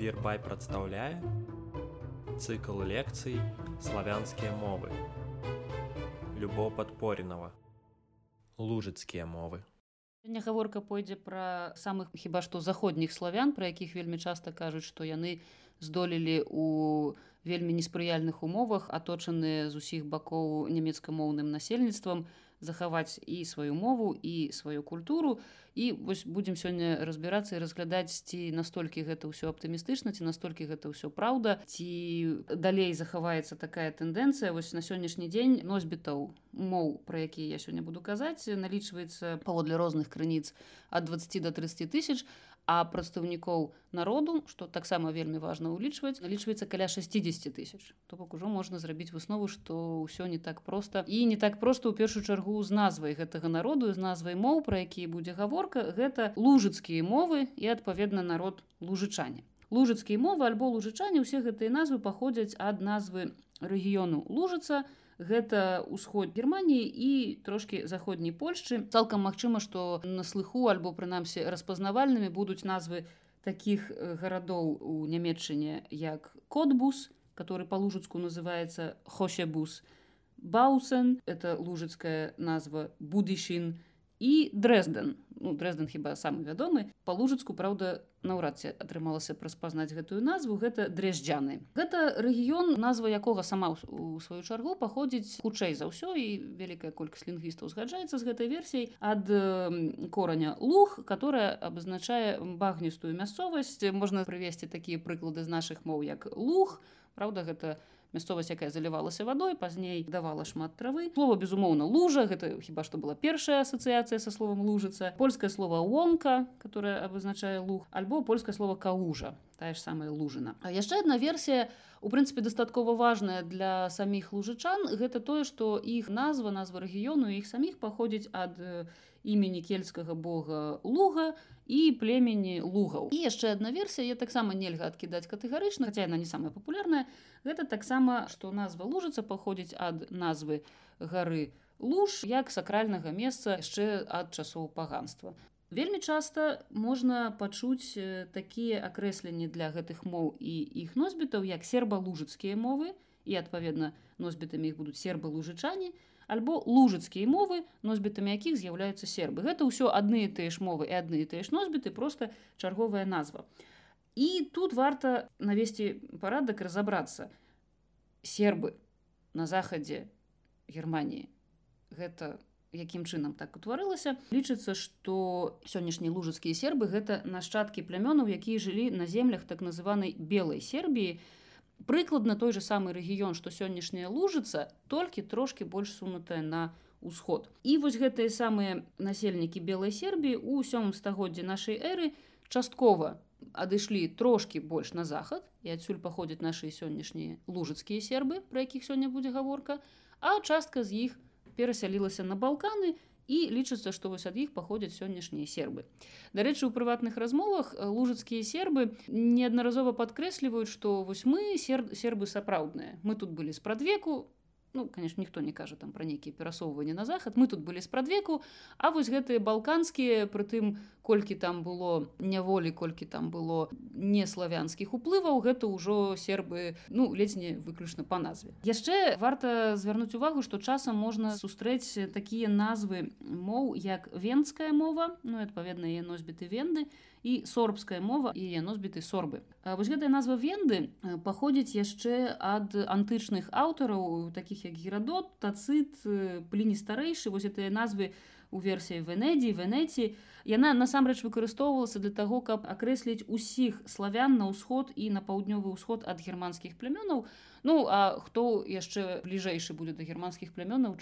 Вербай прадстаўляе цыкл лекцый славянскія мовы. Любо падпоренава. Лужыцкія мовы. Сёння гаворка пойдзе пра самых хіба што заходніх славян, пра якіх вельмі часта кажуць, што яны здолелі у вельмі неспрыяльных умовах, аточаныя з усіх бакоў нямецкамоўным насельніцтвам, захаваць і сваю мову і сваю культуру. І вось будзем сёння разбірацца і разглядаць ці настолькі гэта ўсё аптымістычна ці настолькі гэта ўсё праўда ці далей захаваецца такая тэндэнцыя. Вось на сённяшні дзень носьбітаў моў пра якія я сёння буду казаць налічваецца паводле розных крыніц ад 20 до 30 тысяч а прадстаўнікоў народу што таксама вельмі важна ўлічваць налічваецца каля 60 тысяч. То бок ужо можна зрабіць выснову што ўсё не так проста. І не так проста ў першую чаргу з назвай гэтага народу з назвай моў пра якія будзе гаворка гэта лужыцкія мовы і адпаведна народ лужычане. Лужыцкія мовы альбо лужычане ўсе гэтыя назвы паходзяць ад назвы рэгіёну лужыца гэта ўсход германії і трошки заходняй польшчы. Цалкам магчыма што на слыху альбо прынамсі распазнавальнымі будуць назвы таких гарадоў у нямметчыне як котбус который по-лужыцку называется хошебус баусен это лужыцкая назва будышин і дрезден. Ну, дрезден хіба самы вядомы па-лужыцку праўда наўрад ці атрымалася праспазнаць гэтую назву. Гэта дрэжджаны гэта рэгіён назва якога сама у сваю чаргу паходзіць хутчэй за ўсё і вялікая колькасць лінгвістаў згаджаецца з гэтай версіяй ад кораня луг которая абазначае багністую мясцовасць. Можна прывесці такія прыклады з нашых моў як луг. Праўда гэта мясцовасць якая залівалася вадой пазней давала шмат травы. Слова безумоўна лужа гэта хіба што была першая асацыяцыя са словом лужыца польскае слово вонка которое абазначае луг альбо польскае слово калужа тая ж самая лужына а яшчэ одна версія у прынцыпе дастаткова важная для саміх лужычан гэта тое што іх назва назва рэгіёну іх саміх паходзіць ад імені кельцкага бога луга і племені лугаў. І яшчэ одна версія я таксама нельга адкідаць катэгарычна хаця яна не самая папулярная. Гэта таксама што назва лужыца паходзіць ад назвы гары луж як сакральнага месца яшчэ ад часоў паганства. Вельмі часта можна пачуць такія акрэсленні для гэтых моў і іх носьбітаў як серба-лужыцкія мовы і адпаведна носьбітамі іх будуць сербы-лужычане, альбо лужыцкія мовы носьбітамі якіх з'яўляюцца сербы. Гэта ўсё адны і тыя ж мовы і адны і тыя ж носьбіты просто чарговая назва. І тут варта навесці парадак разаобрацца сербы на захадзе германії гэта якім чынам так утварылася. Лічыцца што сённяшнія лужыцкія сербы гэта нашчадкі плямёнаў якія жылі на землях так называнай белой сербіі. на прыкладна той же самы рэгіён што сённяшняя лужыца толькі трошки больш сунутая на ўсход. І вось гэтыя самыя насельнікі белой сербіі у сёмым стагоддзе нашай эры часткова адышлі трошки больш на захад і адсюль паходзяць наши сённяшнія лужыцкія сербы про якіх сёння будзе гаворка а частка з іх перасялілася на балканы і і лічыцца што вось ад іх паходзяць сённяшнія сербы. Дарэчы у прыватных размовах лужыцкія сербы неаднаразова падкрэсліваюць што вось мы сербы сапраўдныя мы тут былі спрадвеку ну конечно ніхто не кажа там про нейкія перасоўванні на захад мы тут былі спрадвеку а вось гэтыя балканскія прытым колькі там было няволі колькі там было не славянскіх уплываў гэта ўжо сербы ну ледзь не выключна по назве. Яшчэ варта звярнуць увагу што часам можна сустрэць такія назвы моў як венская мова ну адпаведна яе носьбіты венды і сорбская мова і яно збіты сорбы. Вось гэтая назва венды паходзіць яшчэ ад антычных аўтараў такіх як герадот, тацыт, пліні старэйшы. Вось гэтыя назвы у версіі венедзі венеці яна насамрэч выкарыстоўвалася для таго каб акрэсліць усіх славян на ўсход і на паўднёвы ўсход ад германскіх плямёнаў ну а хто яшчэ бліжэйшы будзе да германскіх плямёнаў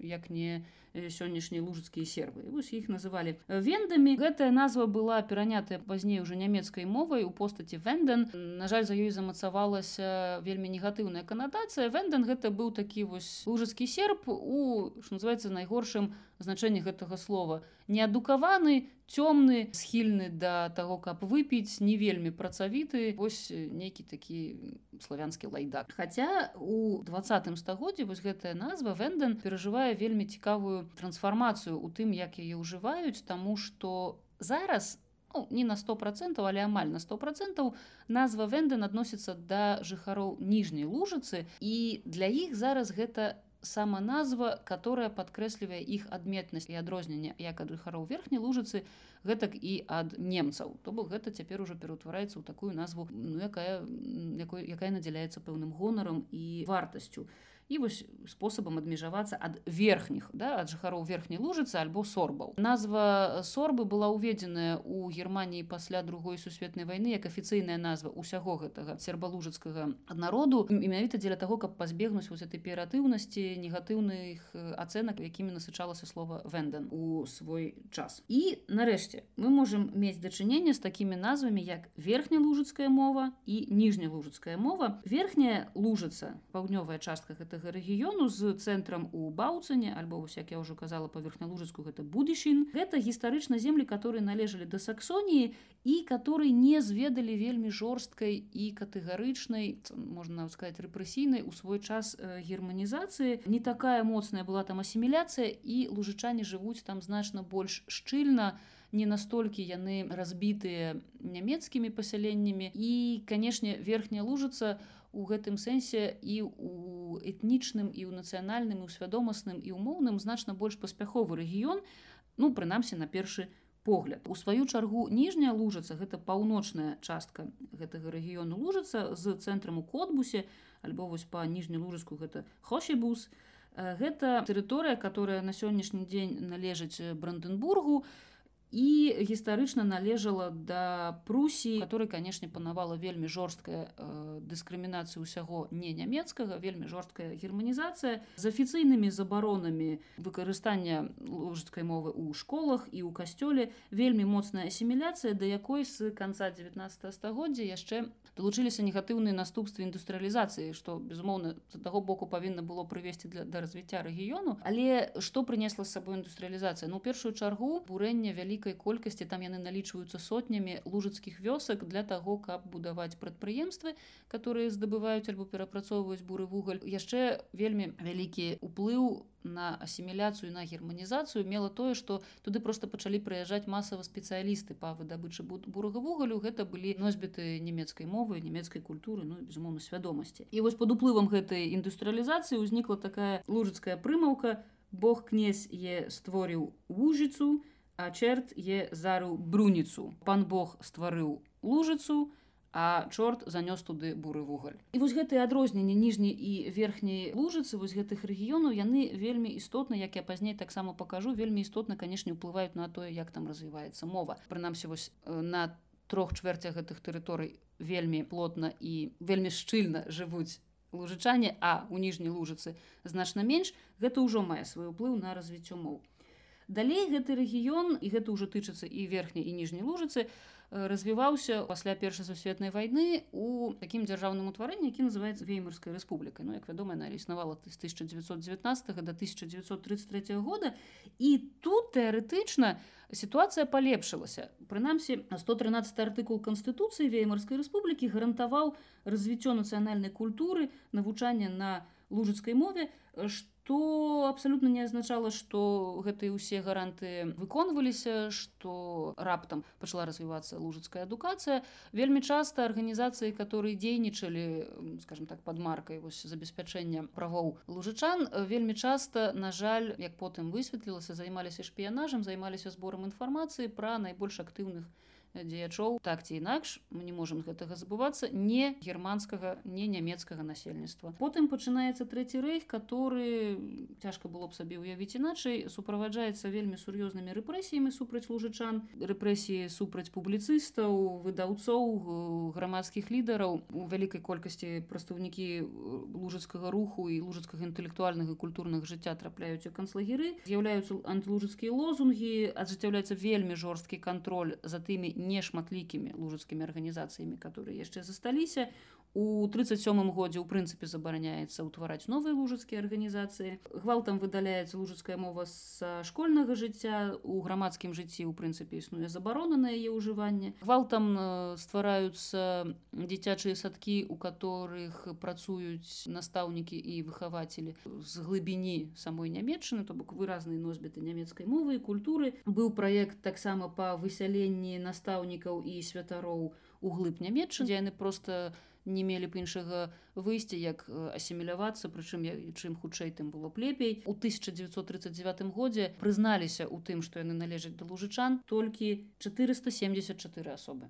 як не сённяшнія лужыцкія сербы. Вось іх называлі вендамі. Гэтая назва была перанятая пазней уже нямецкай мовай у постаці венден на жаль за ёй замацавалася вельмі негатыўная канатацыя. Венден гэта быў такі вось лужыцкі серп у называется найгоршым значэнні гэтага слова неадукаваны цёмны схільны да таго каб выпіць не вельмі працавіты. Вось нейкі такі славянскі лайдак. Хаця у двадцатым стагоддзе вось гэтая назва венден перажывае вельмі цікавую трансфармацыю у тым як яе ўжываюць таму што зараз ну, не на сто процентаў але амаль на сто процентаў назва венден адносіцца да жыхароў ніжняй лужыцы. І для іх зараз гэта сама назва которая падкрэслівае іх адметнасць і адрозненне як ад жыхароў верхняй лужыцы гэтак і ад немцаў. То бок гэта цяпер ужо пераўтвараецца ў такую назву ну, якая якой якая надзяляецца пэўным гонарам і вартасцю і вось спосабам адмежавацца ад верхніх да ад жыхароў верхняй лужыцы альбо сорбаў. Назва сорбы была ўведзеная ў германії пасля другой сусветнай вайны як афіцыйная назва ўсяго гэтага сербалужыцкага народу менавіта дзеля таго каб пазбегнуць вось этой ператыўнасці негатыўных ацэнак якімі насычалася слова венден у свой час. І нарэшце мы можемм мець дачыненне з такімі назвамі як верхня лужыцкая мова і ніжня лужыцкая мова. Верхняя лужыца паўднёвая частка гэта гэтага рэгіёну з цэнтрам у баўцане альбо вось як я ўжо казала па верхнялужыцку гэта будышін гэта гістарычна землі которые належалі да саксоніі і которые не зведалі вельмі жорсткай і катэгарычнай можна сказать рэпрэсійнай у свой час германізацыі. Не такая моцная была там асіміляцыя і лужычане жывуць там значна больш шчыльна. Не настолькі яны разбітыя нямецкімі пасяленнямі. І канешне верхняя лужыца у у гэтым сэнсе і у этнічным і ў нацыянальным і ў свядомасным і ўмоўным значна больш паспяховы рэгіён ну прынамсі на першы погляд. У сваю чаргу ніжняя лужаца гэта паўночная частка гэтага рэгіёну лужаца з цэнтрам у котбусе альбо вось па ніжнюю лужыску гэта хошебус гэта тэрыторыя которая на сённяшні дзень належыць бранденбургу і і гістарычна належала да прусіі который канешне панавала вельмі жорсткая э, дыскрымінацыя ўсяго не нямецкага вельмі жорсткая германізацыя з афіцыйнымі забаронамі выкарыстання лужыцкай мовы ў школах і ў касцёле вельмі моцная асіміляцыя да якой з канца 19 стагоддзя яшчэ далучыліся негатыўныя наступствы індустрыялізацыі што безумоўна з таго боку павінна было прывесці для да развіцця рэгіёну. Але што прынесла з сабой індустрыялізацыя? Ну першую чаргу бурэння вялі вялікай колькасці там яны налічваюцца сотнямі лужыцкіх вёсак для таго каб будаваць прадпрыемствы которые здабываюць альбо перапрацоўваюць буры вугаль. Яшчэ вельмі вялікі уплыў на асіміляцыю на германізацыю мела тое што туды просто пачалі прыязджаць масава спецыялісты па выдабычы бурага вугалю. Гэта былі носьбіты нямецкай мовы нямецкай культуры ну безумоўна свядомасці. І вось под уплывам гэтай індустрыялізацыі ўзнікла такая лужыцкая прымаўка. Бог князь е створыў вужыцу а чэрт е зарыў бруніцу. Пан Бог стварыў лужыцу, а чорт занёс туды буры вугаль. І вось гэтыя адрозненні ніжняй і верхняй лужыцы вось гэтых рэгіёнаў яны вельмі істотна, як я пазней таксама пакажу, вельмі істотна, канешне, ўплываюць на тое, як там развіваецца мова. Прынамсі вось на трох чвэрцях гэтых тэрыторый вельмі плотна і вельмі шчыльна жывуць лужычане, а у ніжняй лужыцы значна менш, гэта ўжо мае свой уплыў на развіццё моў. Далей гэты рэгіён і гэта ўжо тычыцца і верхняй і ніжняй лужыцы развіваўся пасля першай сусветнай вайны у такім дзяржаўным утварэнні які называется веймарскай рэспублікай. Ну як вядома она існавала з 1919 до 1933 года. І тут тэарэтычна сітуацыя палепшылася. Прынамсі 113 артыкул канстытуцыі веймарскай рэспублікі гарантаваў развіццё нацыянальнай культуры навучання на лужыцкай мове што то абсалютна не азначала што гэтыя ўсе гаранты выконваліся што раптам пачала развівацца лужыцкая адукацыя. Вельмі часта арганізацыі которые дзейнічалі скажем так под маркай вось забеспячэння правоў лужычан вельмі часта на жаль як потым высветлілася займаліся шпіянажам займаліся зборам інфармацыі пра найбольш актыўных дзеячоў так ці інакш мы не можемм гэтага забывацца не германскага не нямецкага насельніцтва. Потым пачынаецца трэці рэйх который цяжка было б сабе уявіць іначай суправаджаецца вельмі сур'ёзнымі рэпрэсіямі супраць лужычан рэпрэсіі супраць публіцыстаў выдаўцоў грамадскіх лідараў. У вялікай колькасці прадстаўнікі лужыцкага руху і лужыцкага інтэлектуальнага культурнага жыцця трапляюць у канцлагеры. З'яўляюцца антылужыцкія лозунгі ажыццяўляецца вельмі жорсткі кантроль за тымі не нешматлікімі лужыцкімі арганізацыямі которые яшчэ засталіся у 37 годзе у прынцыпе забараняецца ўтвараць новыя лужыцкія арганізацыі гвалтам выдаляецца лужыцкая мова з школьнага жыцця у грамадскім жыцці у прынцыпе існуе забарона на яе ўжыванне гвалтам ствараюцца дзіцячыя садкі у которых працуюць настаўнікі і выхавацелі з глыбіні самой нямецчыны то бок выразныя носьбіты нямецкай мовы і культуры. Быў праект таксама па высяленні настаўнікаў і святароў у глыб нямецчын дзе яны просто не мелі б іншага выйсця як асімілявацца прычым чым хутчэй тым было б лепей. У 1939 годзе прызналіся ў тым што яны належаць да лужычан толькі 474 асобы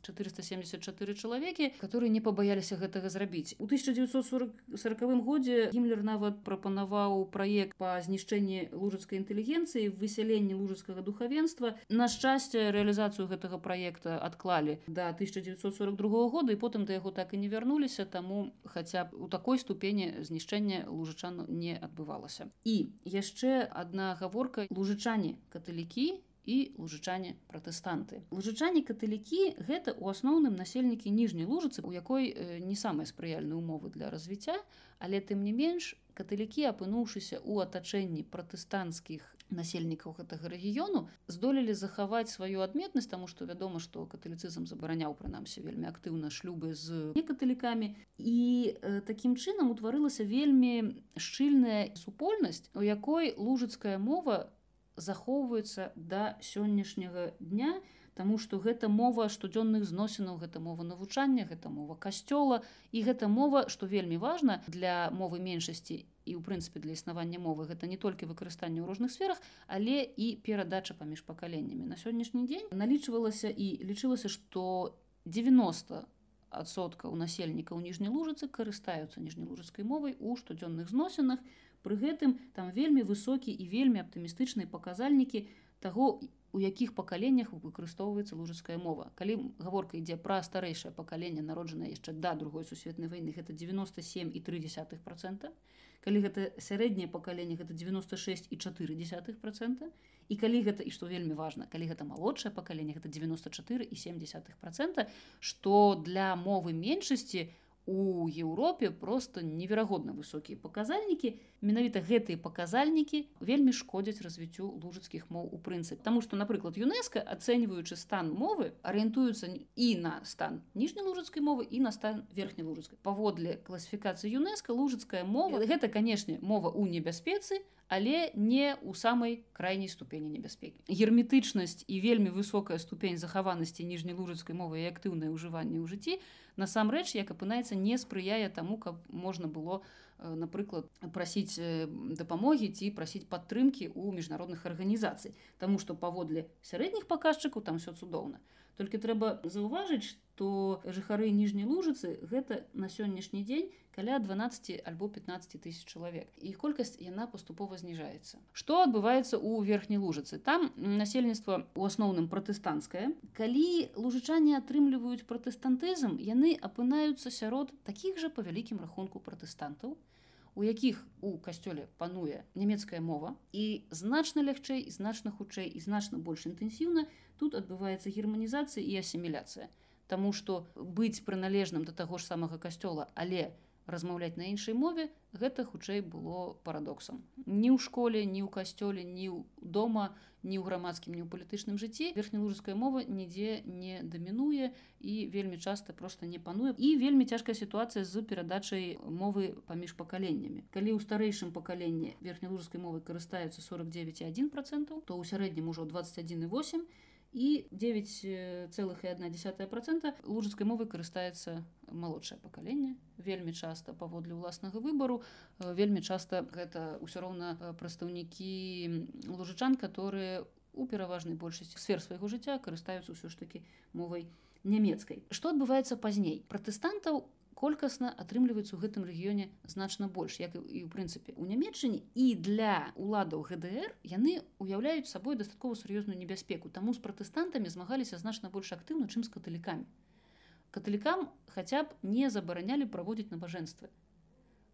474 чалавекі которые не пабаяліся гэтага зрабіць. У 1940 годзе гімлер нават прапанаваў праект па знішчэнні лужацкай інтэлігенцыі высяленні лужацкага духавенства. На шчасце рэалізацыю гэтага праекта адклалі до 1942 года і потым да яго так і не вярнуліся таму хаця б у такой ступені знішчэння лужычану не адбывалася. І яшчэ одна гаворка. Лужычане каталікі і лужычане пратэстанты. Лужычане каталікі гэта ў асноўным насельнікі ніжняй лужыцы, у якой не самыя спрыяльныя умовы для развіцця, але тым не менш каталікі, апынуўшыся ў атачэнні пратэстанцкіх насельнікаў гэтага рэгіёну, здолелі захаваць сваю адметнасць, таму што вядома, што каталіцызм забараняў прынамсі вельмі актыўна шлюбы з некаталікамі. І э, такім чынам утварылася вельмі шчыльная супольнасць, у якой лужыцкая мова, захоўваецца да сённяшняга дня Таму што гэта мова штодзённых зносінаў гэта мова навучання гэта мова касцёла. І гэта мова што вельмі важна для мовы меншасці і ў прынцыпе для існавання мовы гэта не толькі выкарыстанне ў розных сферах але і перадача паміж пакаленнямі. На сённяшні дзень налічвалася і лічылася што 90 адсоткаў насельнікаў ніжняй лужыцы карыстаюцца ніжнялужыцкай мовай у штодзённых зносінах Пры гэтым там вельмі высокі і вельмі аптымістычныя паказальнікі таго, у якіх пакаленнях выкарыстоўваецца лужыцкая мова. Калі гаворка ідзе пра старэйшае пакаленне народжанае яшчэ да другой сусветнай вайны гэта 97 і 3 процента. Калі гэта сярэдняе пакаленне гэта 96 і 4 процента. І калі гэта і што вельмі важна, калі гэта малодшае пакаленне гэта 94 і 70 процента, што для мовы меншасці, у Еўропе просто неверагодна высокія паказальнікі. Менавіта гэтыя паказальнікі вельмі шкодзяць развіццю лужыцкіх моў у прынцып Таму што напрыклад ЮНЕСКа ацэньваючы стан мовы арыентуюцца і на стан ніжнялужыцкай мовы і на стан верхняй лужыцкай. Паводле класіфікацыі ЮНЕСКа лужыцкая мова гэта канешне мова ў небяспецы але не ў самай крайняй ступені небяспекі. Герметычнасць і вельмі высокая ступень захаванасці ніжнялужыцкай мовы і актыўнае ўжыванне ў жыцці насамрэч, як апынаецца, не спрыяе таму, каб можна было, э, напрыклад, прасіць э, дапамогі ці прасіць падтрымкі ў міжнародных арганізацый. Таму што паводле сярэдніх паказчыкаў там все цудоўна. Толькі трэба заўважыць, што жыхары ніжняй лужыцы гэта на сённяшні дзень каля 12 альбо 15 тысяч чалавек. І колькасць яна паступова зніжаецца. Что адбываецца у верхняй лужыцы? Там насельніцтва у асноўным пратэстанцкае. Калі лужычане атрымліваюць пратэстантызм яны апынаюцца сярод такіх жа па вялікім рахунку пратэстантаў у якіх у касцёле пануе нямецкая мова і значна лягчэй і значна хутчэй і значна больш інтэнсіўна тут адбываецца германізацыя і асіміляцыя. Таму што быць прыналежным да таго ж самага касцёла але размаўляць на іншай мове гэта хутчэй было парадоксам. Ні ў школе ні ў касцёле ні ў дома ні ў грамадскім ні ў палітычным жыцці верхнялужская мова нідзе не дамінуе і вельмі часта просто не пануе. І вельмі цяжкая сітуацыя з перадачай мовы паміж пакаленнямі. Калі ў старэйшым пакаленні верхнялужскай мовы карыстаюцца 49,1 процентаў то ў сярэднім ужо 21,8 і 9,1 процента лужыцкай мовы карыстаецца малодшае пакаленне. Вельмі часта паводле ўласнага выбару э, вельмі часта гэта ўсё роўна э, прадстаўнікі лужычан которые у пераважнай большасці сфер свайго жыцця карыстаюцца ўсё ж таки мовай нямецкай. Што адбываецца пазней? Пратэстантаў у колькасна атрымліваецца ў гэтым рэгіёне значна больш як і ў прынцыпе у нямецчыне і для уладаў гдр яны уяўляюць сабой дастаткова сур'ёзную небяспеку таму з пратэстантамі змагаліся значна больш актыўна чым з каталікамі. Каталікам хаця б не забаранялі праводзіць набажэнствы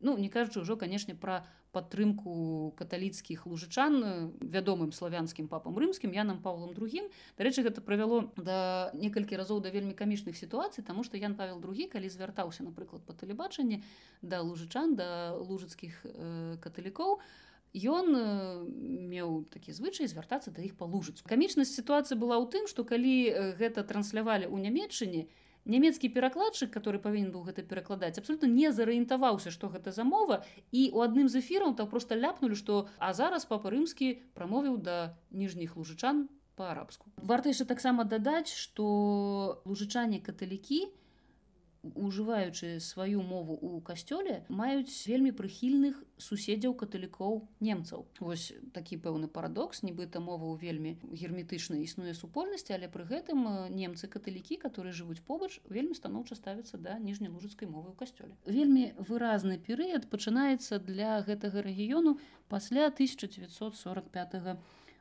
ну не кажучы ўжо канешне пра падтрымку каталіцкіх лужычан вядомым славянскім папам рымскім янам павлам другім дарэчы гэта правяло да некалькі разоў да вельмі камічных сітуацый тому што ян павел другі калі звяртаўся напрыклад па тэлебачанні да лужычан да лужыцкіх э, каталікоў ён э, меў такі звычай звяртацца да іх па лужыцу камічнасць сітуацыі была ў тым што калі э, гэта транслявалі ў нямецчыне то нямецкі перакладчык который павінен быў гэта перакладаць абсолютно не зарыентаваўся что гэта за мова і у адным з эфіраў там просто ляпнули что а зараз папа рымскі прамовіў да ніжніх лужычан па-арабску варта яшчэ таксама дадаць што лужычане каталікі ужываючы сваю мову у касцёле маюць вельмі прыхільных суседзяў каталікоў немцаў. Вось такі пэўны парадокс нібыта мова ў вельмі герметычна існуе супольнасці але пры гэтым немцы каталікі которые жывуць побач вельмі станоўча ставяцца да ніжнялужыцкай мовы ў касцёле. Вельмі выразны перыяд пачынаецца для гэтага рэгіёну пасля 1945 года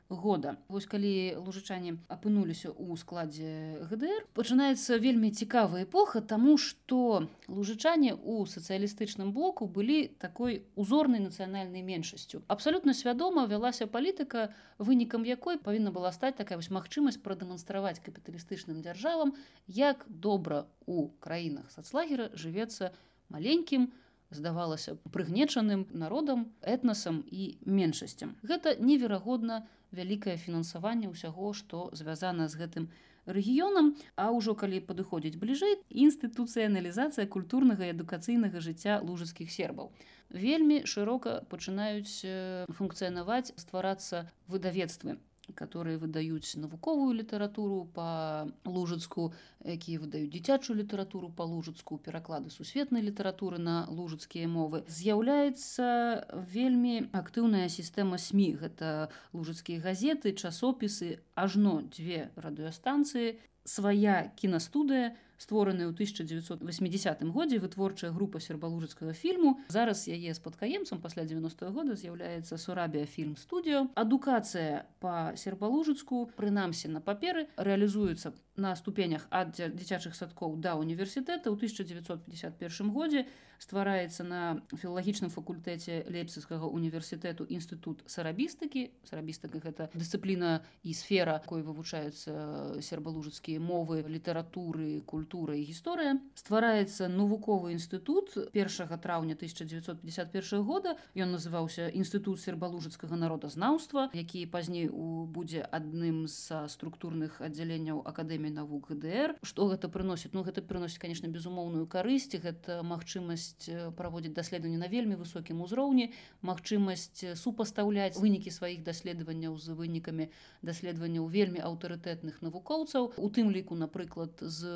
года. Вось калі лужычане апынуліся ў складзе гдр пачынаецца вельмі цікавая эпоха тому что лужычане у сацыялістычным блоку былі такой узорнай нацыянальнай меншасцю. Абсалютна свядома вялася палітыка вынікам якой павінна была стаць такая вось магчымасць прадэманстраваць капіталістычным дзяржавам як добра у краінах сацлагера жывецца маленькім здавалася прыгнечаным народам этнасам і меншасцям. Гэта неверагодна вялікае фінансаванне ўсяго што звязана з гэтым рэгіёнам. А ўжо калі падыходзіць бліжэй інстытуцыяналізацыя культурнага і адукацыйнага жыцця лужыцкіх сербаў. Вельмі шырока пачынаюць функцыянаваць стварацца выдавецтвы которые выдаюць навуковую літаратуру по лужыцку якія выдаюць дзіцячую літаратуру по лужыцку пераклады сусветнай літаратуры на лужыцкія мовы. З'яўляецца вельмі актыўная сістэма сМ гэта лужыцкія газеты часопісы ажно дзве радыёстанцыі свая кінастудыя створаная ў 1980 годзе вытворчая група сербалужыцкага фільму. Зараз яе спадкаемцам пасля 90 -го года з'яўляецца сурабія фільм студыё адукацыя по сербалужыцку прынамсі на паперы рэалізуецца на ступенях ад дзіцячых садкоў да універсітэта ў 1951 годзе ствараецца на філалагічным факультэце лепсіцкага універсітэту інстытут сарабістыкі. Сарабістыка гэта дысцыпліна і сфера кой вывучаюцца сербалужыцкія мовы літаратуры культура і гісторыя. Ствараецца навуковы інстытут 1 траўня 1951 года. Ён называўся інстытут сербалужыцкага народазнаўства які пазней у будзе адным з структурных аддзяленняў акадэміі навук гдр что гэта прыносіць? Ну гэта прыносіць конечно безумоўную карысць. Гэта магчымасць праводзіць даследаванні на вельмі высокім узроўні магчымасць супастаўляць вынікі сваіх даследаванняў з вынікамі даследаванняў вельмі аўтарытэтных навукоўцаў у тым ліку напрыклад з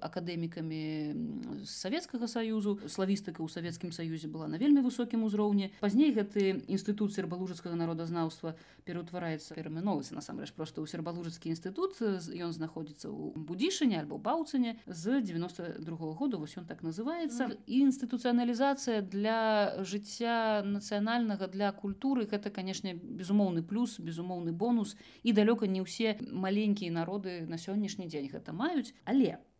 акадэмікамі савецкага саюзу славістыка ў савецкім саюзе была на вельмі высокім узроўні пазней гэты інстытут сербалужыцкага народазнаўства пераўтвараецца перамяноваецца насамрэч просто ў сербалужыцкі інстытут ён знаходзіцца ў будзішыне альбо баўцыне з 92 -го года вось ён так называецца інстытуцыяналізацыя для жыцця нацыянальнага для культуры гэта канешне безумоўны плюс безумоўны бонус. І далёка не ўсе маленькія народы на сённяшні дзень гэта маюць але у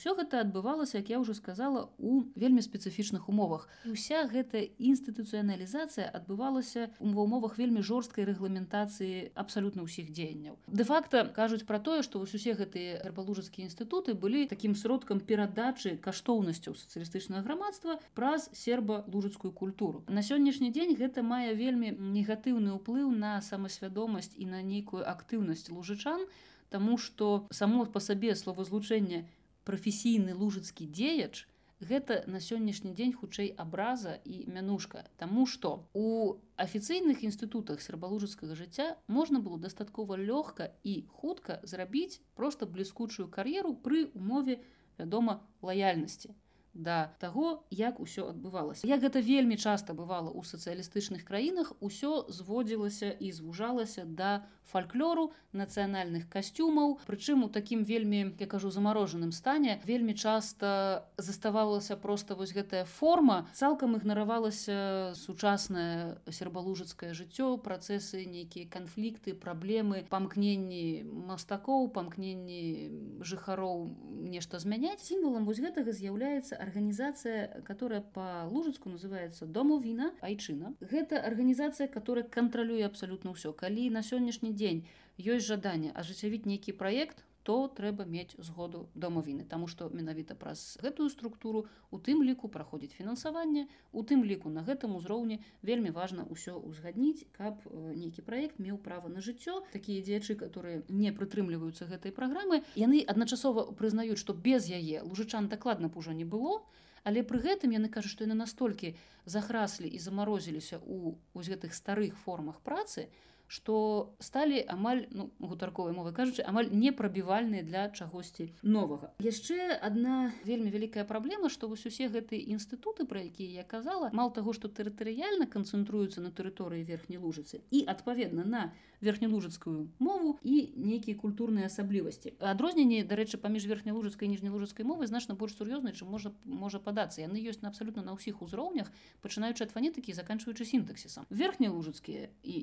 Усё гэта адбывалася, як я ўжо сказала у вельмі спецыфічных умовах. І уся гэта інстытуцыяналізацыя адбывалася ва умовах вельмі жорсткай рэгламентацыі абсалютна ўсіх дзеянняў. Дэ-факта кажуць пра тое, што вось усе гэтыя гербалужацкія інстытуты былі такім сродкам перадачы каштоўнасцяў сацыялістычнага грамадства праз серба-лужацкую культуру. На сённяшні дзень гэта мае вельмі негатыўны ўплыў на самасвядомасць і на нейкую актыўнасць лужычан, Таму што само па сабе словазлучэнне прафесійны лужыцкі дзеяч гэта на сённяшні дзень хутчэй абраза і мянушка. Таму што у афіцыйных інстытутах сербалужыцкага жыцця можна было дастаткова лёгка і хутка зрабіць проста бліскучую кар'еру пры умове вядома лаяльнасці да таго як усё адбывалася. Як гэта вельмі часта бывала ў сацыялістычных краінах усё зводзілася і звужалася да фальклору нацыянальных касцюмаў. Прычым у такім вельмі я кажу замарожаным стане вельмі часта заставалася просто вось гэтая форма. Цалкам ігнаравалася сучаснае сербалужыцкае жыццё працэсы нейкія канфлікты праблемы памкненні мастакоў памкненні жыхароў нешта змяняць. Сімвалам вось гэтага з'яўляецца организация, которая по Лужицку называется Домовина Айчина. Это организация, которая контролюет абсолютно все. Коли на сегодняшний день есть жадание оживить некий проект, то трэба мець згоду домавіны Таму што менавіта праз гэтую структуру у тым ліку праходзіць фінансаванне у тым ліку на гэтым узроўні вельмі важна ўсё ўзгадніць каб нейкі праект меў права на жыццё. Такія дзеячы которые не прытрымліваюцца гэтай праграмы яны адначасова прызнаюць што без яе лужычан дакладна б ужо не было але пры гэтым яны кажуць што яны настолькі захраслі і замарозіліся у вось гэтых старых формах працы што сталі амаль ну, гутарковай мовы кажучы амаль непрабівальныя для чагосьці новага. Яшчэ одна вельмі вялікая праблема што вось усе гэтыя інстытуты пра якія я казала мал таго што тэрытарыяльна канцэнтруюцца на тэрыторыі верхняй лужыцы і адпаведна на верхнялужыцкую мову і нейкія культурныя асаблівасці. Адрозненні дарэчы паміж верхнялужыцкай ніжнялужыцкай мовы значна больш сур'ёзнай чым можа можа падацца. Яны ёсць на абсалютна на ўсіх узроўнях пачынаючы ад фанетыкі заканчваючы сінтаксісам. Верхнялужыцкія і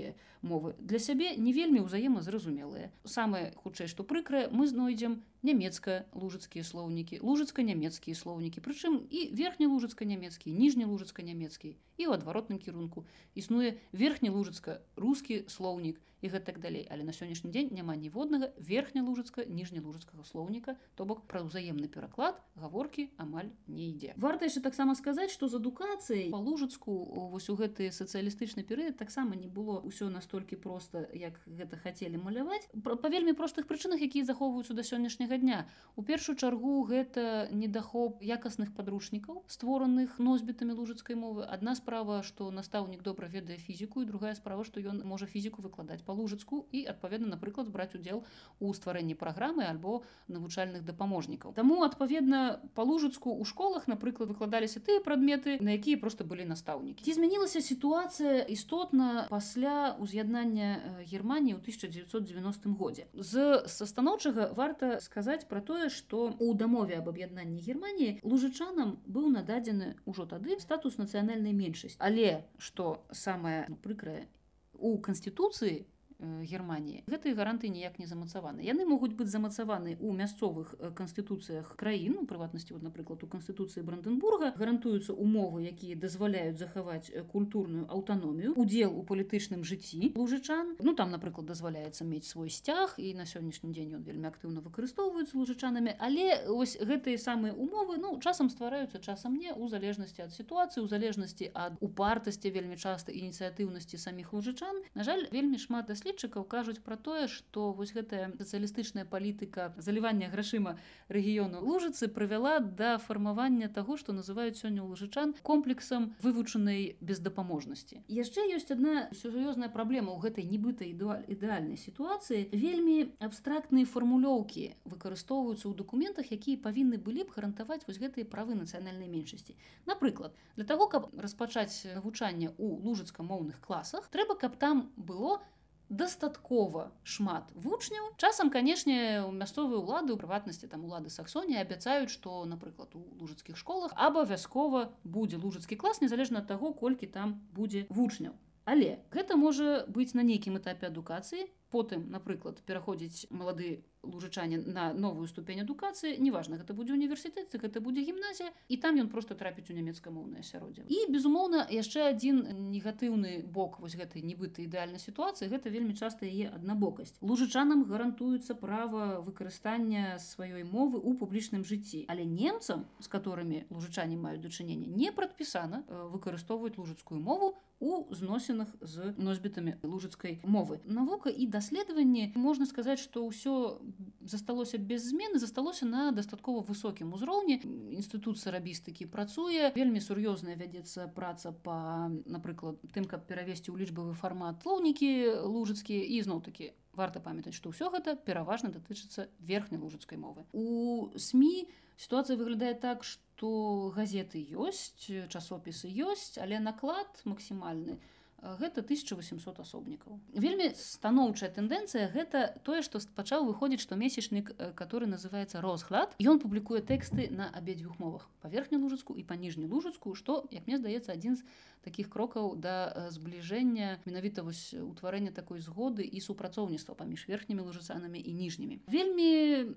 ніжнялужыцкія мовы для сябе не вельмі ўзаемазразумелыя. Самае хутчэй што прыкрае мы знойдзем нямецкая лужыцкія слоўнікі лужыцка-нямецкія слоўнікі прычым і верхнялужыцка-нямецкі ніжнялужыцка-нямецкі і ў адваротным кірунку існуе верхнялужыцка рускі слоўнік і гэтак далей. Але на сённяшні дзень няма ніводнага верхнялужыцка ніжнялужыцкага слоўніка то бок пра ўзаемны пераклад гаворкі амаль не ідзе. Варта яшчэ таксама сказаць што з адукацыяй па лужыцку вось у гэты сацыялістычны перыяд таксама не было ўсё настолькі проста як гэта хацелі маляваць. Па вельмі простых прычынах якія захоўваюцца да сённяшняга дня. У першую чаргу гэта недахоп якасных падручнікаў створаных носьбітамі лужыцкай мовы. Адна справа што настаўнік добра ведае фізіку і другая справа што ён можа фізіку выкладаць па-лужыцку і адпаведна напрыклад браць удзел у стварэнні праграмы альбо навучальных дапаможнікаў. Таму адпаведна па-лужыцку у школах напрыклад выкладаліся тыя прадметы на якія просто былі настаўнікі. Ці змянілася сітуацыя істотна пасля уз'яднання германії ў 1990 годзе? З са станоўчага варта сказаць про тое что у дамове об аб'яднанні германії лужычанам быў нададзены ўжо тады статус нацыянальнай меншасць але что самое ну, прыкрае у канституцыі Германії. Гэтыя гаранты ніяк не замацаваны. Яны могуць быць замацаваны ў мясцовых канстытуцыях краін у прыватнасці вот напрыклад у канстытуцыі бранденбурга гарантуюцца умовы якія дазваляюць захаваць культурную аўтаномію удзел у палітычным жыцці лужычан. Ну там напрыклад дазваляецца мець свой сцяг і на сённяшні дзень ён вельмі актыўна выкарыстоўваюцца лужычанамі. Але ось гэтыя самыя умовы ну часам ствараюцца часам не у залежнасці ад сітуацыі у залежнасці ад упартасці вельмі часта ініцыятыўнасці саміх лужычан. На жаль вельмі шмат даслед даследчыкаў кажуць пра тое што вось гэтая сацыялістычная палітыка залівання грашыма рэгіёну лужыцы прывяла да фармавання таго што называюць сёння лужычан комплексам вывучанай бездапаможнасці. Яшчэ ёсць одна сур'ёзная праблема ў гэтай нібыта ідэальнай сітуацыі. Вельмі абстрактныя фармулёўкі выкарыстоўваюцца ў дакументах якія павінны былі б гарантаваць вось гэтыя правы нацыянальнай меншасці. Напрыклад для того каб распачаць навучанне ў лужыцкамоўных класах трэба каб там было на дастаткова шмат вучняў часам канешне у мясцовыя ўлады у прыватнасці там улады саксоні абяцаюць што напрыклад у лужыцкіх школах абавязкова будзе лужыцкі клас незалежна ад таго колькі там будзе вучняў але гэта можа быць на нейкім этапе адукацыі потым напрыклад пераходзіць малады лужычане на новую ступень адукацыі неважна гэта будзе універсітэт гэта будзе гімназія і там ён просто трапіць у нямецкамоўнае асяроддзе. І безумоўна яшчэ адзін негатыўны бок вось гэтай нібыта ідэальнай сітуацыі гэта вельмі часта яе аднабокасць. Лужычанам гарантуецца права выкарыстання сваёй мовы ў публічным жыцці але немцам з которыми лужычане маюць дачыненне не прадпісана выкарыстоўваюць лужыцкую мову у зносінах з носьбітамі лужыцкай мовы. Навука і даследаванні можна сказаць што ўсё засталося без змены засталося на дастаткова высокім узроўні інстытут сарабістыкі працуе вельмі сур'ёзная вядзецца праца по напрыклад тым каб перавесці ў лічбавы фармат слоўнікі лужыцкія і зноў такі варта памятаць што ўсё гэта пераважна датычыцца верхняй лужыцкай мовы. У сМ сітуацыя выглядае так што газеты ёсць часопісы ёсць але наклад максімальны у гэта 1800 асобнікаў. Вельмі станоўчая тэндэнцыя гэта тое што пачаў выходзіць што месячнік который называется розглад ён публікуе тэксты на абедзвюх мовах паверхню лужыцку і па ніжнюю лужыцку што як мне здаецца адзін з таких крокаў да збліжэння менавіта вось утварэння такой згоды і супрацоўніцтва паміж верхнімі лужыцанамі і ніжнімі. Вельмі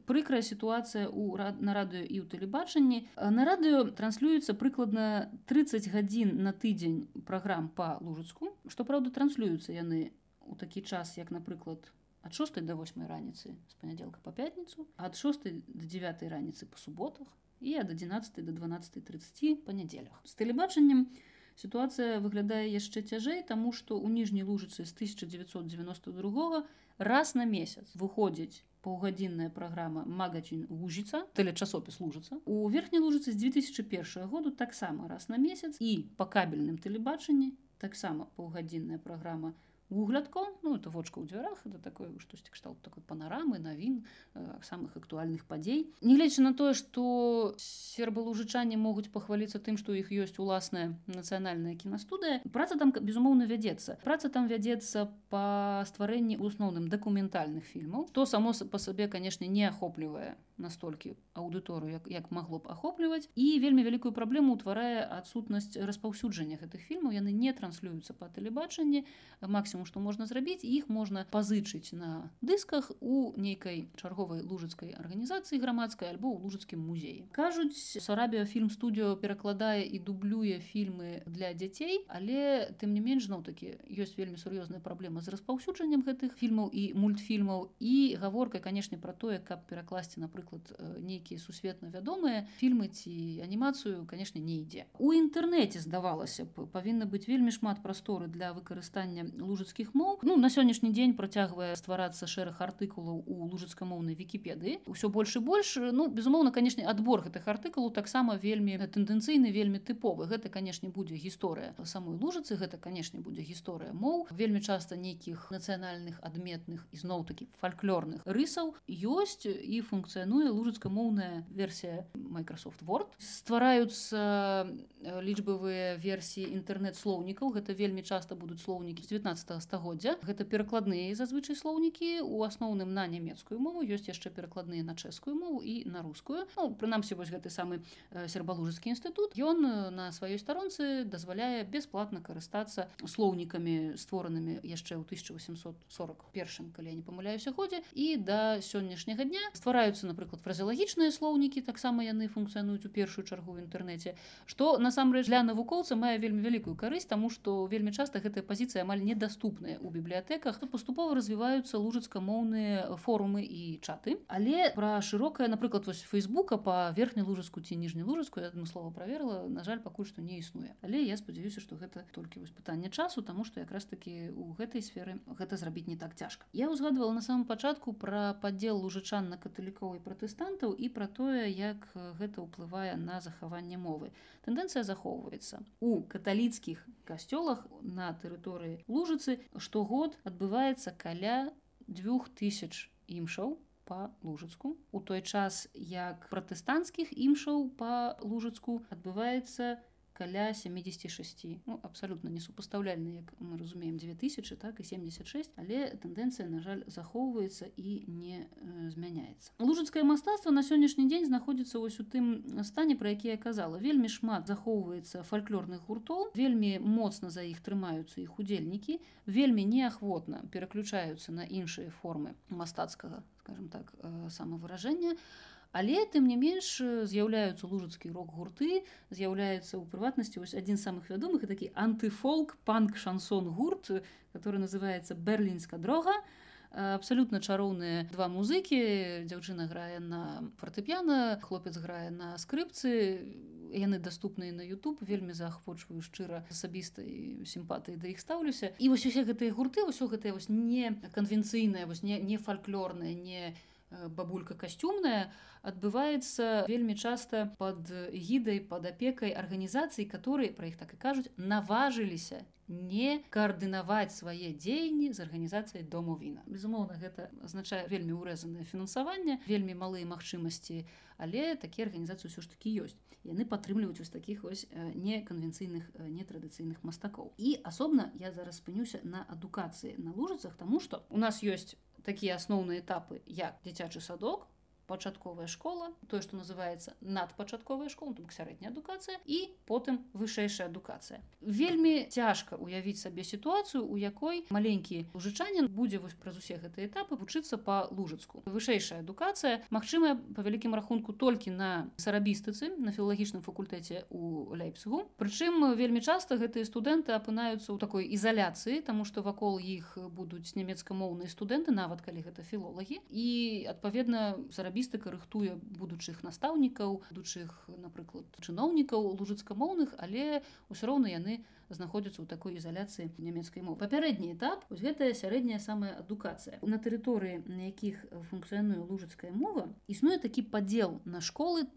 прыкрая сітуацыя у на радыё і ў тэлебачанні. На радыё транслюецца прыкладна 30 гадзін на тыдзень праграм по лужыцку што праўда транслююцца яны у такі час як напрыклад ад 6 до 8 раніцы з панядзелка по пятніцу ад 6 до 9 раніцы по суботах і ад 11 до 12:30 па нядзелях. З тэлебачаннем сітуацыя выглядае яшчэ цяжэй таму што ў ніжняй лужыцы з 1992 раз на месяц выходзіць паўгадзінная праграма магачын лужіца тэлечасопіс лужыцца у верхняй лужыцы з 2001 году таксама раз на месяц і па кабельным тэлебачанні таксама паўгадзінная праграма вуглядко ну это вочка ў дзвярах это такое штосьці кшталт такой панарамы навін э, самых актуальных падзей негледзячы на тое што сербалужычане могуць пахваліцца тым што іх ёсць уласная нацыянальная кінастудыя праца там безумоўна вядзецца праца там вядзецца па стварэнні ў асноўным дакументальных фільмаў то само па сабе канешне не ахоплівае настолькі аўдыторыю як, як магло б ахопліваць і вельмі вялікую праблему ўтварае адсутнасць распаўсюджання гэтых фільмаў яны не транслююцца па тэлебачанні максімум што можна зрабіць іх можна пазычыць на дысках у нейкай чарговай лужыцкай арганізацыі грамадскай альбо ў лужыцкім музеі кажуць сарабіо фільм студыё перакладае і дублюе фільмы для дзяцей але тым не менш зноў такі ёсць вельмі сур'ёзная праблема з распаўсюджаннем гэтых фільмаў і мультфільмаў і гаворка канешне пра тое каб перакласці напрыклад э, нейкія сусветна вядомыя фільмы ці анімацыю канешне не ідзе. У інтэрнэце здавалася б павінна быць вельмі шмат прасторы для выкарыстання лужыцкіх моў ну на сённяшні дзень працягвае стварацца шэраг артыкулаў у лужыцкамоўнай вкіпедыі ўсё больш і больш ну безумоўна канешне адбор гэтых артыкулаў таксама вельмі тэндэнцыйны вельмі тыповы. Гэта канешне будзе гісторыя самой лужыцы гэта канешне будзе гісторыя моў. Вельмі часта нейкіх нацыянальных адметных ізноў-такі фальклорных рысаў ёсць і функцыянуе лужыцкамоўная версія Microsoft Word. Ствараюцца э, лічбавыя версіі інтэрнэт-слоўнікаў. Гэта вельмі часта будуць слоўнікі 19 стагоддзя. Гэта перакладныя зазвычай слоўнікі у асноўным на нямецкую мову ёсць яшчэ перакладныя на чэшскую мову і на рускую. Ну, прынамсі вось гэты самы э, сербалужскі інстытут. Ён э, на сваёй старонцы дазваляе бясплатна карыстацца слоўнікамі створанымі яшчэ ў 1841 калі я не памыляюся ходзе і да сённяшняга дня ствараюцца напрыклад фразеалагічныя слоўнікі таксама яны функцыянуюць у першую чаргу ў інтэрнэце што насамрэч для навукоўца мае вельмі вялікую карысць таму што вельмі часта гэтая пазіцыя амаль недаступная ў бібліятэках то паступова развіваюцца лужыцкамоўныя форумы і чаты. Але пра шырокае напрыклад вось фейсбука па верхняй лужыску ці ніжняй лужыску я адмыслова праверыла на жаль пакуль што не існуе але я спадзяюся што гэта толькі вось пытанне часу таму што якраз такі у гэтай сферы гэта зрабіць не так цяжка. Я ўзгадвала на самом пачатку пра падзел лужычан на каталікоў і пратэстантаў і пра тое як гэта ўплывае на захаванне мовы тэндэнцыя захоўваецца. У каталіцкіх касцёлах на тэрыторыі лужыцы штогод адбываецца каля двух тысяч імшаў по лужыцку. У той час як пратэстанцкіх імшаў по лужыцку адбываецца у каля 76 ну, абсалютна несупастаўляльна як мы разумеем 2000 так і 76 але тэндэнцыя на жаль захоўваецца і не э, змяняецца лужыцкае мастацтва на сённяшні дзень знаходзіцца вось у тым стане про які я казала. Вельмі шмат захоўваецца фальклорных гуртоў вельмі моцна за іх трымаюцца іх удзельнікі вельмі неахвотна пераключаюцца на іншыя формы мастацкага скажем так э, самавыражэння. а Але тым не менш з'яўляюцца лужыцкі рок-гурты, з'яўляецца ў прыватнасці вось адзін самых вядомых такі антыфолк панк шансон гурт, который называется берлінска дрога. Абсалютна чароўныя два музыкі. Дзяўчына грае на фартэпіяна, хлопец грае на скрыпцы. Яны даступныя на YouTube, вельмі заахвочваю шчыра асабістай сімпатыі да іх стаўлюся. І вось усе гэтыя гурты, ўсё гэтае не канвенцыйнае, не, не фальклорнае, не бабулька касцюмная, адбываецца вельмі часта под гідай под апекай арганізацый которые про іх так і кажуць наважыліся не каардынаваць свае дзеянні з арганізацыяй дому віна. Безумоўна гэта азначае вельмі ўрэзанае фінансаванне вельмі малыя магчымасці але такія арганізацыі ўсё ж такі ёсць. Яны падтрымліваюць вось такіх вось неканвенцыйных нетрадыцыйных мастакоў. І асобна я зараз спынюся на адукацыі на лужыцах тому что у нас ёсць такія асноўныя этапы як дзіцячы садок пачатковая школа тое што называется надпачатковая школа тут сярэдняя адукацыя і потым вышэйшая адукацыя вельмі цяжка уявіць сабе сітуацыю у якой маленькі лужычанин будзе вось праз усе гэтыя этапы вучыцца по лужыцку. Вышэйшая адукацыя Мачымая по вялікім рахунку толькі на сарабістыцы на філагічным факультэце у лейпсгу прычым вельмі часта гэтыя студэнты апынаюцца ў такой ізаляцыі тому что вакол іх будуць нямецкамоўныя студэнты нават калі гэта філолагі. І адпаведна зарабіць арабістыка рыхтуе будучых настаўнікаў будучых напрыклад чыноўнікаў лужыцкамоўных але ўсё роўна яны знаходзяцца ў такой ізаляцыі нямецкай мовы. Папярэдні этап вось гэтая сярэдняя самая адукацыя. На тэрыторыі на якіх функцыянуе лужыцкая мова існуе такі падзел на школы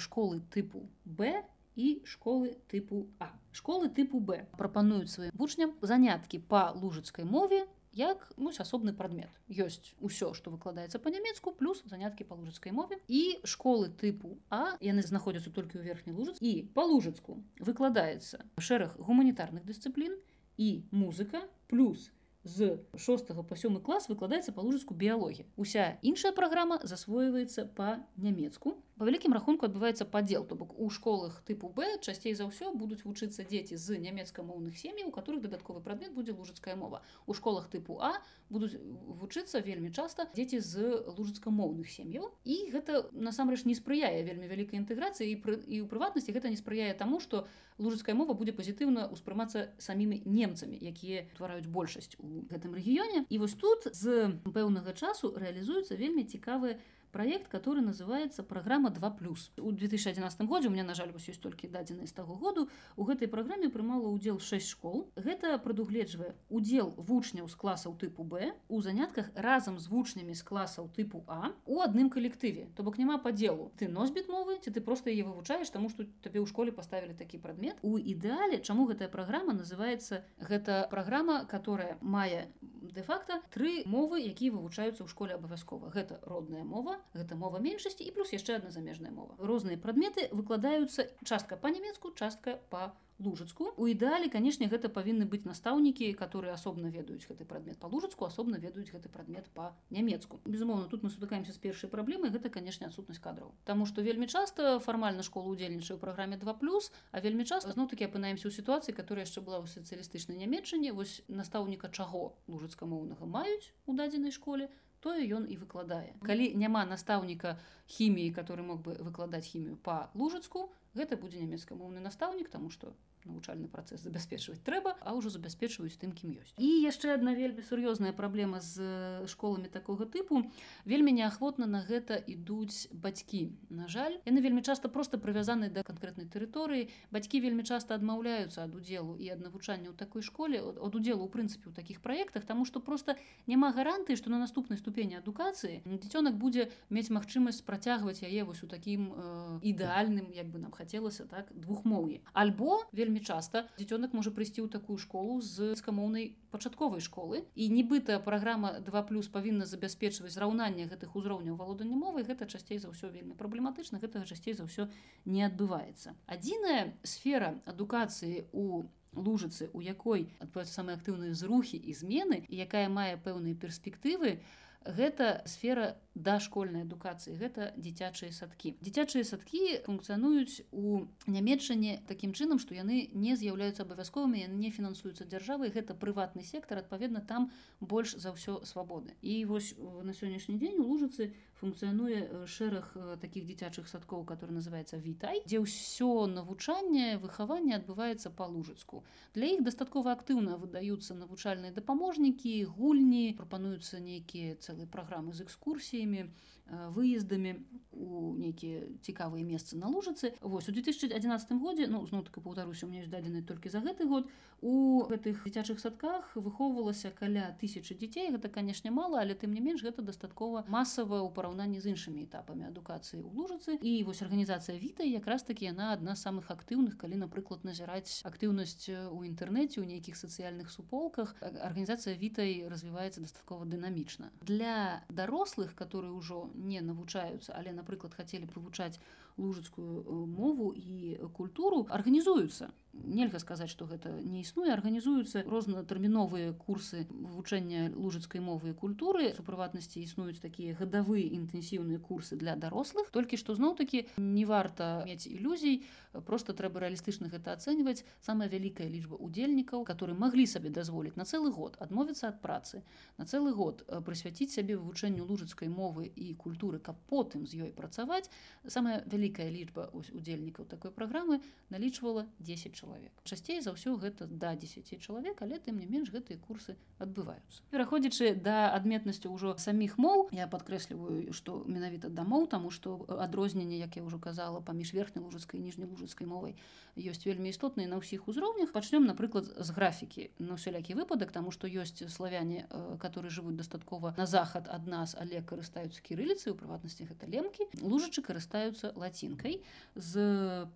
школы тыпу б і школы тыпу А. Школы тыпу Б прапануюць сваім вучням заняткі па лужыцкай мове як ну, асобны прадмет ёсць усё што выкладаецца па-нямецку плюс заняткі па лужыцкай мове. І школы тыпу а яны знаходзяцца толькі ў верхні лужыц і па лужыцку выкладаецца шэраг гуманітарных дысцыплін і музыка плюс з 6 па сёмы клас выкладаецца па лужыцку біялогія уся іншая праграма засвойваецца па-нямецку Па вялікім рахунку адбываецца падзел то бок у школах тыпу Б часцей за ўсё будуць вучыцца дзеці з нямецкамоўных сем'яў у которых дадатковы прадмет будзе лужыцкая мова. У школах тыпу А будуць вучыцца вельмі часта дзеці з лужыцкамоўных сем'яў і гэта насамрэч не спрыяе вельмі вялікай інтэграцыі і пры, і ў прыватнасці гэта не спрыяе таму што лужыцкая мова будзе пазітыўна ўспрымацца самімі немцамі якія твараюць большасць у гэтым рэгіёне. І вось тут з пэўнага часу рэалізуюцца вельмі цікавыя проект который называется программа 2 плюс у 2011 годзе у меня на жаль вось ёсць толькі дадзены з таго году у гэтай праграме прымала удзел 6 школ. Гэта прадугледжвае удзел вучняў з класаў тыпу б у занятках разам з вучнямі з класаў тыпу а у адным калектыве то бок няма падзелу ты носьбіт мовы ці ты просто яе вывучаеш таму што табе ў школе паставілі такі прадмет. У ідэале чаму гэтая праграма называется гэта праграма которая мае де-факта тры мовы якія вывучаюцца ў школе абавязкова. Гэта родная мова гэта мова меншасці і плюс яшчэ одна замежная мова. Розныя прадметы выкладаюцца частка па-нямецку частка по лужыцку у ідэале канешне гэта павінны быць настаўнікі которые асобна ведаюць гэты прадмет па лужыцку асобна ведаюць гэты прадмет по нямецку безумоўно тут мы сутыкаемся з першай праблемай гэта канешне адсутнасць кадраў. Таму што вельмі часта фармальна школа удзельнічае ў праграме 2 плюс а вельмі часто зноў таки апынаемся ў сітуацыі которая яшчэ была ў сацыялістычнай нямметчане вось настаўніка чаго лужыцкамоўнага маюць у дадзенай школе тое ён і выкладае калі няма настаўніка хіміі который мог бы выкладаць хімію по лужыцку гэта будзе нямецкамоўны настаўнік тому что навучальны працэс забяспечваць трэба а ўжо забяспечваюць тым кім ёсць і яшчэ одна вельмі сур'ёзная праблема з э, школамі такога тыпу вельмі неахвотна на гэта ідуць бацькі на жаль яны вельмі часта просто прывязаны да канкрэтнай тэрыторыі бацькі вельмі часта адмаўляюцца ад удзелу і ад навучання ў такой школе ад удзелу у прынцыпе у такіх праектах тому что просто няма гарантыі што на наступнай ступені адукацыі дзіцёнак будзе мець магчымасць працягваць яе вось у такім э, ідэальным як бы нам хацелася так двухмоўі альбо вельмі вельмі часта дзіцёнак можа прыйсці ў такую школу з скамоўнай пачатковай школы. І нібыта праграма 2 плюс павінна забяспечваць зраўнанне гэтых узроўняў валодання мовы гэта часцей за ўсё вельмі праблематычна гэтага часцей за ўсё не адбываецца. Адзіная сфера адукацыі у лужыцы у якой адбываюць самыя актыўныя зрухі і змены якая мае пэўныя перспектывы гэта сфера дашкольнай адукацыі гэта дзіцячыя садкі. Дзіцячыя садкі функцыянуюць у нямметчане такім чынам што яны не з'яўляюцца абавязковымі яны не фінансуюцца дзяржавай гэта прыватны сектар адпаведна там больш за ўсё свабоды. І вось на сённяшні дзень у лужыцы функцыянуе шэраг таких дзіцячых садкоў который называется вітай дзе ўсё навучанне выхаванне адбываецца па лужыцку для іх дастаткова актыўна выдаюцца навучальныя дапаможнікі гульні прапануюцца нейкія цэлыя праграмы з экскурсіямі выездамі у нейкія цікавыя месцы на лужыцы вось у 2011 годзе ну зноў так паўтаруся у меня ёсць дадзены толькі за гэты год у гэтых дзіцячых садках выхоўвалася каля тысячи дзяцей гэта канешне мала але тым не менш гэта дастаткова масава ў параўнанні з іншымі этапамі адукацыі ў лужыцы. І вось арганізацыя віта якраз таки яна адна з самых актыўных калі напрыклад назіраць актыўнасць у інтэрнэце у нейкіх сацыяльных суполках. Арганізацыя вітай развіваецца дастаткова дынамічна. Для дарослых которые ўжо не навучаюцца але напрыклад хацелі вывучаць лужыцкую э, мову і культуру арганізуюцца нельга сказаць что гэта не існуе. Арганізуюцца рознатэрміновыя курсы вывучэння лужыцкай мовы і культуры. У прыватнасці існуюць такія гадавыя інтэнсіўныя курсы для дарослых. Толькі што зноў-таки не варта мець ілюзій просто трэба рэалістычна гэта ацэньваць. Самая вялікая лічба удзельнікаў которые маглі сабе дазволіць на цэлы год адмовіцца ад працы на цэлы год прысвяціць сябе вывучэнню лужыцкай мовы і культуры каб потым з ёй працаваць. Самая вялікая лічба удзельнікаў такой праграмы налічвала 10 чалавек. Часцей за ўсё гэта да 10 чалавек але тым не менш гэтыя курсы адбываюцца. Пераходзячы да адметнасці ўжо саміх моў я падкрэсліваю што менавіта дамоў таму што адрозненне як я ўжо казала паміж верхняй лужыцкай ніжнялужыцкай мовай ёсць вельмі істотныя на ўсіх узроўнях. Пачнём напрыклад з графікі. На усялякі выпадак таму што ёсць славяне которые жывуць дастаткова на захад ад нас але карыстаюцца кірыліцы у прыватнасці гэта лемкі. Лужачы карыстаюцца лацінкай. З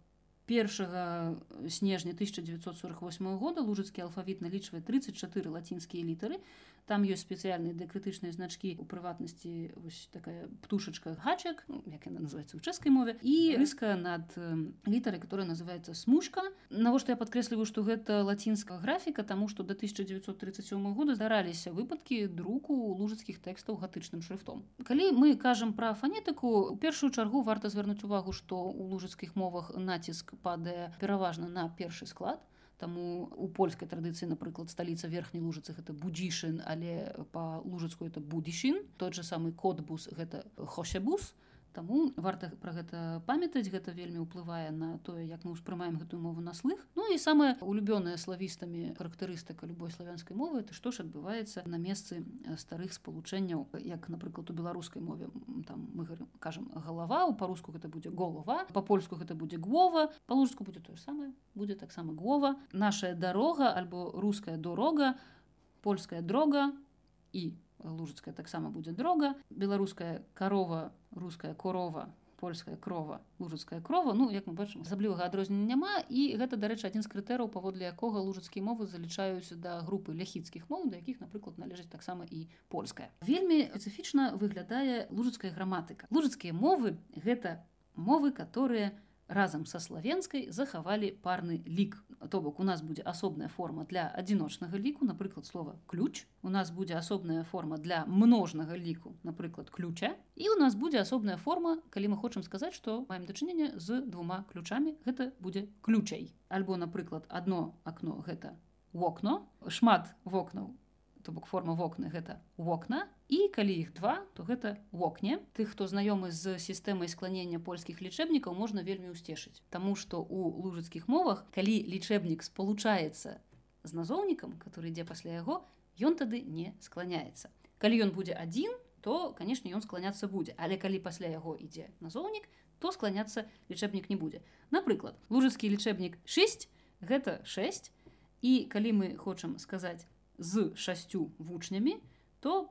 1 снежня 1948 года лужыцкі алфавіт налічвае 34 лацінскія літары там ёсць спецыяльныя дыакрытычныя значкі у прыватнасці вось такая птушачка гачак ну, як яна называется ў чэшскай мове і рыска над літарай которая называется смужка навошта я падкрэсліваю што гэта лацінская графіка? Таму што до 1937 года здараліся выпадкі друку лужыцкіх тэкстаў гатычным шрифтом калі мы кажам пра фанетыку у першую чаргу варта звярнуць увагу што у лужыцкіх мовах націск падае пераважна на першы склад Таму у польскай традыцыі, напрыклад, сталіца верхняй лужыцы гэта будзішын, але па лужыцку это будзішын. Той жа самы кодбус гэта хошебус. Таму варта пра гэта памятаць гэта вельмі ўплывае на тое як мы ўспрымаем гэтую мову на слых. Ну і самая улюбёная славістамі характарыстыка любой славянскай мовы это што ж адбываецца на месцы старых спалучэнняў. Як напрыклад у беларускай мове там мы кажам галава у па-руску гэта будзе голова па-польску гэта будзе гвова па-лужску будзе тое самае будзе таксама гвова нашая дарога альбо руская дорога польская дрога і лужыцкая таксама будзе дрога. Беларуская карова руская корова польская крова лужыцкая крова. Ну як мы бачым асаблівага адрознення няма. І гэта дарэчы адзін з крытэраў паводле якога лужыцкія мовы залічаюць да групы ляхіцкіх моў да якіх напрыклад належыць таксама і польская. Вельмі спецыфічна выглядае лужыцкая граматыка. Лужыцкія мовы гэта мовы которые у разам са славенскай захавалі парны лік то бок у нас будзе асобная форма для адзіночнага ліку напрыклад слова ключ у нас будзе асобная форма для множнага ліку напрыклад ключа і у нас будзе асобная форма калі мы хочам сказаць што маем дачыненне з двума ключамі. Гэта будзе ключай альбо напрыклад одно акно гэта вокно шмат вокнаў то бок форма вокны гэта вокна і калі іх два то гэта вокне. Тых хто знаёмы з сістэмай скланення польскіх лічэбнікаў можна вельмі ўсцешыць. Таму што у лужыцкіх мовах калі лічэбнік спалучаецца з назоўнікам который ідзе пасля яго ён тады не скланяецца. Калі ён будзе адзін то канешне ён скланяцца будзе. Але калі пасля яго ідзе назоўнік то скланяцца лічэбнік не будзе. Напрыклад лужыцкі лічэбнік 6 гэта 6 і калі мы хочам сказаць з шасцю вучнямі, то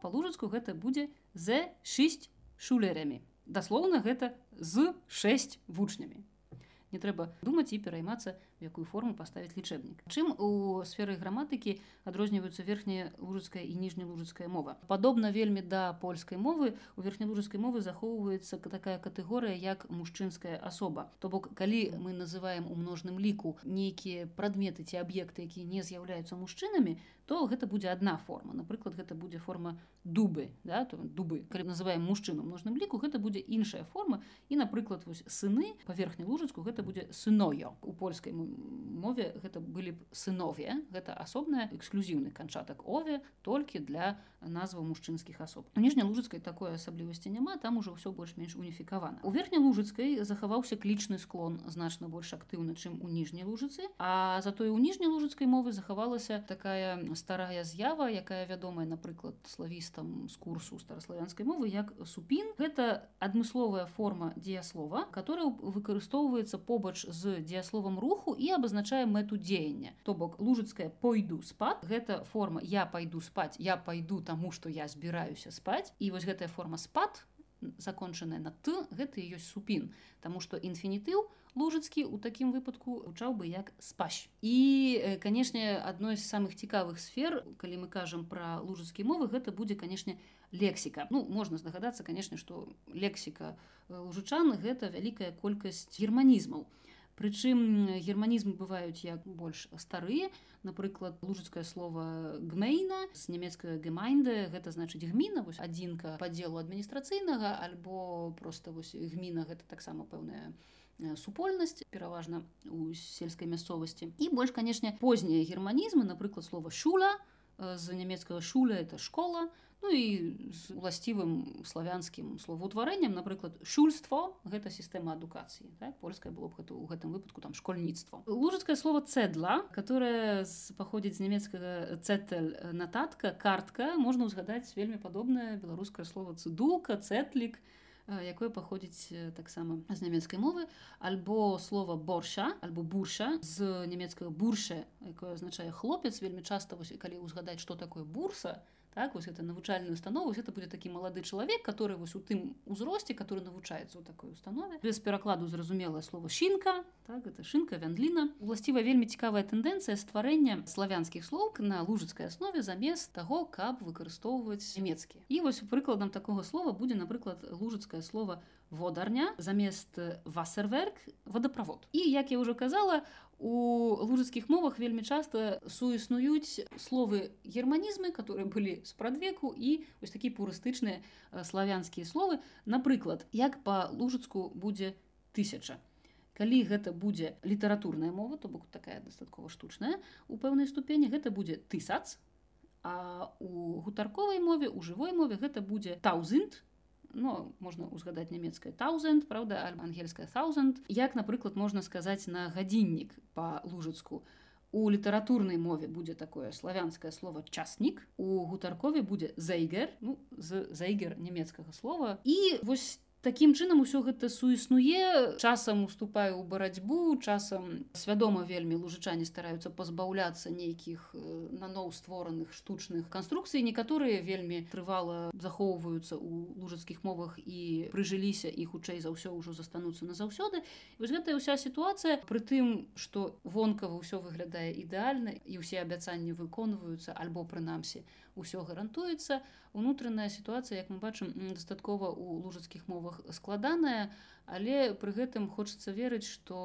па-лужацку гэта будзе з шість шулерамі. Даслоўна гэта з шэсць вучнямі. Не трэба думаць і пераймацца якую форму паставіць лічэбнік. Чым у сферы граматыкі адрозніваюцца верхняя лужыцкая і ніжнялужыцкая мова? Падобна вельмі да польскай мовы. У верхнялужыцкай мовы захоўваецца такая катэгорыя як мужчынская асоба. То бок калі мы называем у множным ліку нейкія прадметы ці аб'екты якія не з'яўляюцца мужчынамі то гэта будзе одна форма. Напрыклад гэта будзе форма дубы да то дубы. Калі называем мужчыну множным ліку гэта будзе іншая форма. І напрыклад вось сыны паверхні лужыцку гэта будзе сыною у польскай мове гэта былі б сынове гэта асобная эксклюзіўны канчатак ове толькі для назваў мужчынскіх асоб. Ніжнялужыцкай такой асаблівасці няма там уже ўсё больш-менш уніфікавана. У верхнялужыцкай захаваўся клічны склон значна больш актыўна чым у ніжняй лужыцы а затое у ніжняй лужыцкай мовы захавалася такая старая з'ява якая вядомая напрыклад славістам з курсу стараславянскай мовы як супін. Гэта адмысловая форма дзеяслова которая выкарыстоўваецца побач з дзеясловам руху і абазначае мэту дзеяння. То бок лужыцкая пойду спад гэта форма я пайду спаць я пайду таму што я збіраюся спаць і вось гэтая форма спад закончаная на ты гэта ёсць супін Таму што інфінітыў лужыцкі у такім выпадку гучаў бы як спащ і канешне адной з самых цікавых сфер калі мы кажам пра лужыцкія мовы гэта будзе канешне лексіка. Ну можна здагадацца канешне што лексіка лужычан гэта вялікая колькасць германізмаў Прычым германізмы бываюць як больш старыя. Напрыклад, лужыцкае слово гмейна з нямецкага гемайнды гэта значыць гміна вось адзінка падзелу адміністрацыйнага альбо проста вось гміна гэта таксама пэўная супольнасць пераважна у сельскай мясцовасці і больш канешне познія германізмы напрыклад слова шуля з нямецкага шуля это школа Ну і з уласцівым славянскім словаўтварэннем, напрыклад, шульство гэта сістэма адукацыі. Так? польская было б гэта ў гэтым выпадку там школьніцтва. Лужыцкае слово цэдла, которое паходзіць з нямецкага цэтэль нататка, картка, можна ўзгадаць вельмі падобнае беларускае слово цыдулка, цэтлік, якое паходзіць таксама з нямецкай мовы альбо слова борша альбо бурша з нямецкага бурша якое азначае хлопец вельмі часта вось калі ўзгадаць што такое бурса так вось это навучальную установу это будзе такі малады чалавек который вось у тым узросце который навучаецца ў такой установе. Без перакладу зразумелае слово шінка так гэта шынка вяндліна уласціва вельмі цікавая тэндэнцыя стварэння славянскіх слоў на лужыцкай аснове замест таго каб выкарыстоўваць нямецкія і вось прыкладам такога слова будзе напрыклад лужыцкае слово водарня замест васерверк водаправод і як я уже казала у лужыцкіх мовах вельмі часта суіснуюць словы германізмы которые былі спрадвеку і вось такі пурыстычныя славянскія словы. Напрыклад як по лужыцку будзе тысяча калі гэта будзе літаратурная мова то бок такая дастаткова штучная у пэўнай ступені гэта будзе тысяц а у гутарковай мове у жывой мове гэта будзе таузент но можна узгадаць нямецкая таузент правда ангельская таузент як напрыклад можна сказаць на гадзіннік по лужыцку у літаратурнай мове будзе такое славянскае слово часнік у гутаркове будзе зайгер ну, з зайгер нямецкага слова. І вось Такім чынам усё гэта суіснуе. Часам уступаю ў барацьбу часам свядома вельмі лужычане стараюцца пазбаўляцца нейкіх наноў створаных штучных канструкцый некаторыя вельмі трывала захоўваюцца ў лужацкіх мовах і прыжыліся і хутчэй за ўсё ўжо застануцца назаўсёды. Вось гэтая ўся сітуацыя пры тым што вонкава ўсё выглядае ідэальна і ўсе абяцанні выконваюцца альбо прынамсі ўсё гарантуецца. Унутраная сітуацыя як мы бачым дастаткова у лужацкіх мовах складаная але пры гэтым хочацца верыць што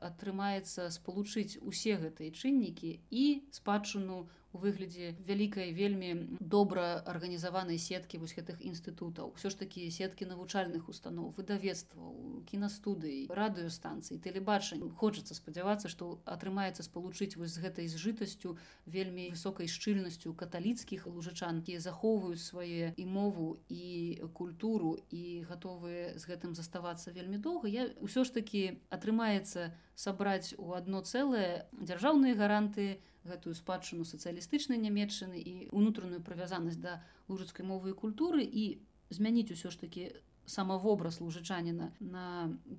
атрымаецца спалучыць усе гэтыя чыннікі і спадчыну у выглядзе вялікай вельмі добра арганізаванай сеткі вось гэтых інстытутаў. Ўсё ж такі сеткі навучальных устаноў выдавецтваў кінастудыі радыёстанцыі тэлебачання хочацца спадзявацца што атрымаецца спалучыць вось з гэтай зжытасцю вельмі высокай шчыльнасцю каталіцкіх лужачанкі захоўваюць свае і мову і культуру і гатовыя з гэтым заставацца вельмі доўга. Я ўсё ж такі атрымаецца сабраць у адно цэлае дзяржаўныя гаранты гэтую спадчыну сацыялістычнай нямецчыны і унутраную прывязанасць да лужыцкай мовы і культуры і змяніць усё ж такі самавобраз лужычаніна на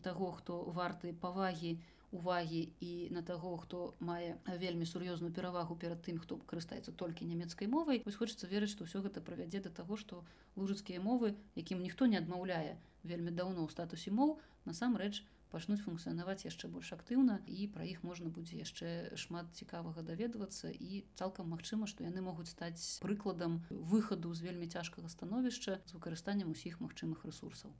таго хто варты павагі увагі і на таго хто мае вельмі сур'ёзную перавагу перад тым хто карыстаецца толькі нямецкай мовай. Вось хочацца верыць што ўсё гэта правядзе да таго што лужыцкія мовы якім ніхто не адмаўляе вельмі даўно ў статусе моў насамрэч у пачнуць функцыянаваць яшчэ больш актыўна і пра іх можна будзе яшчэ шмат цікавага даведвацца і цалкам магчыма што яны могуць стаць прыкладам выхаду з вельмі цяжкага становішча з выкарыстаннем усіх магчымых ресурсаў